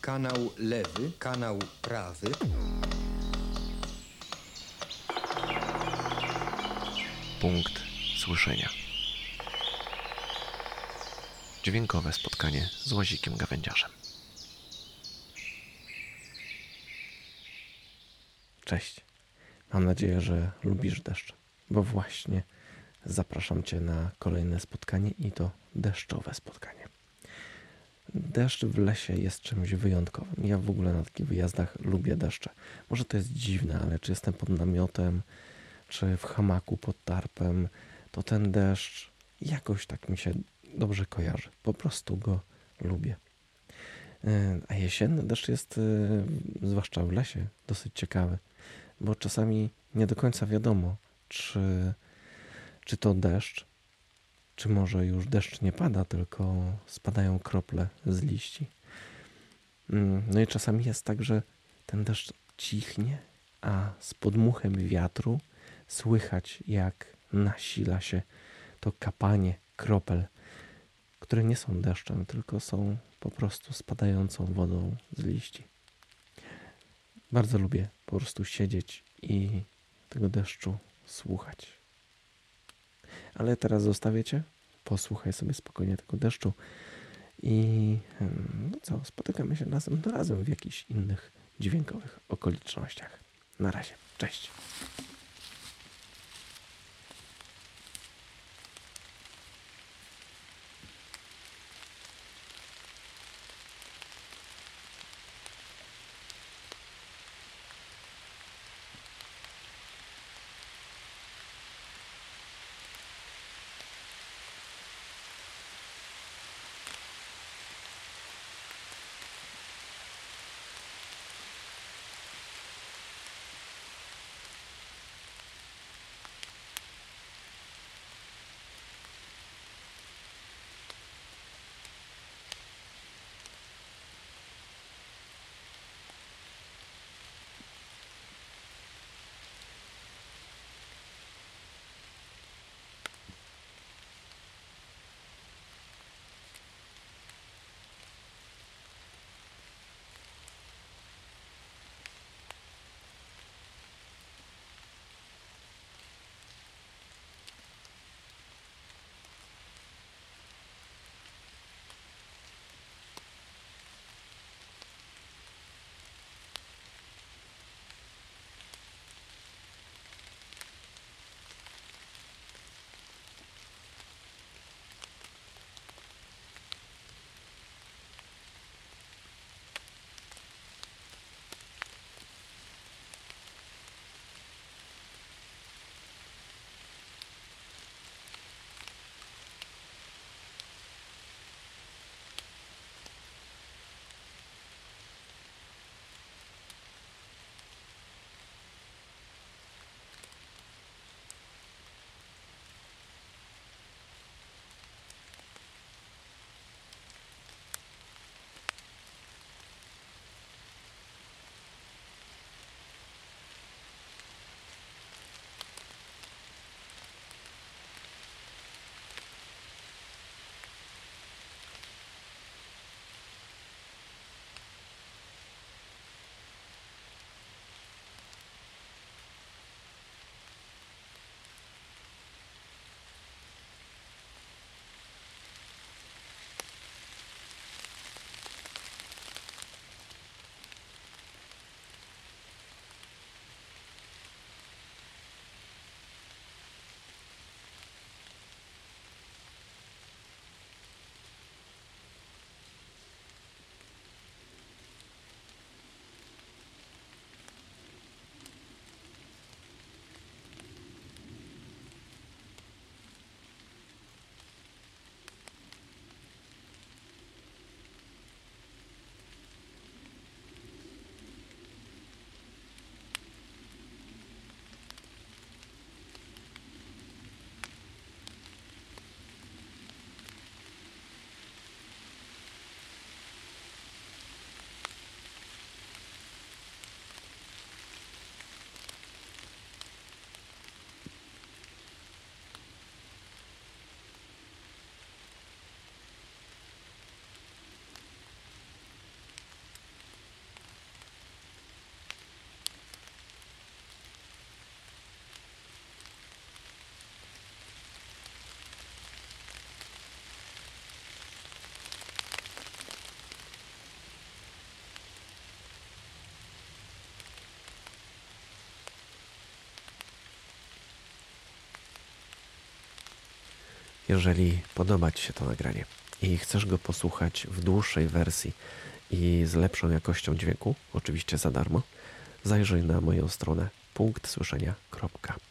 kanał lewy, kanał prawy. Punkt słyszenia. Dźwiękowe spotkanie z łazikiem gawędziarzem. Cześć. Mam nadzieję, że lubisz deszcz, bo właśnie zapraszam Cię na kolejne spotkanie i to deszczowe spotkanie. Deszcz w lesie jest czymś wyjątkowym. Ja w ogóle na takich wyjazdach lubię deszcze. Może to jest dziwne, ale czy jestem pod namiotem, czy w hamaku pod tarpem, to ten deszcz jakoś tak mi się dobrze kojarzy. Po prostu go lubię. E, A jesienny deszcz jest, e, zwłaszcza w lesie, dosyć ciekawy, bo czasami nie do końca wiadomo, czy, czy to deszcz, czy może już deszcz nie pada, tylko spadają krople z liści. Mm, No i czasami jest tak, że ten deszcz cichnie, a z podmuchem wiatru słychać, jak nasila się to kapanie kropel, które nie są deszczem, tylko są po prostu spadającą wodą z liści. Bardzo lubię po prostu siedzieć i tego deszczu słuchać. Ale teraz zostawię Cię, posłuchaj sobie spokojnie tego deszczu i hmm, no co, spotykamy się następnym razem w jakichś innych dźwiękowych okolicznościach. Na razie, cześć. Jeżeli podoba Ci się to nagranie i chcesz go posłuchać w dłuższej wersji i z lepszą jakością dźwięku, oczywiście za darmo, zajrzyj na moją stronę punktsłyszenia.pl.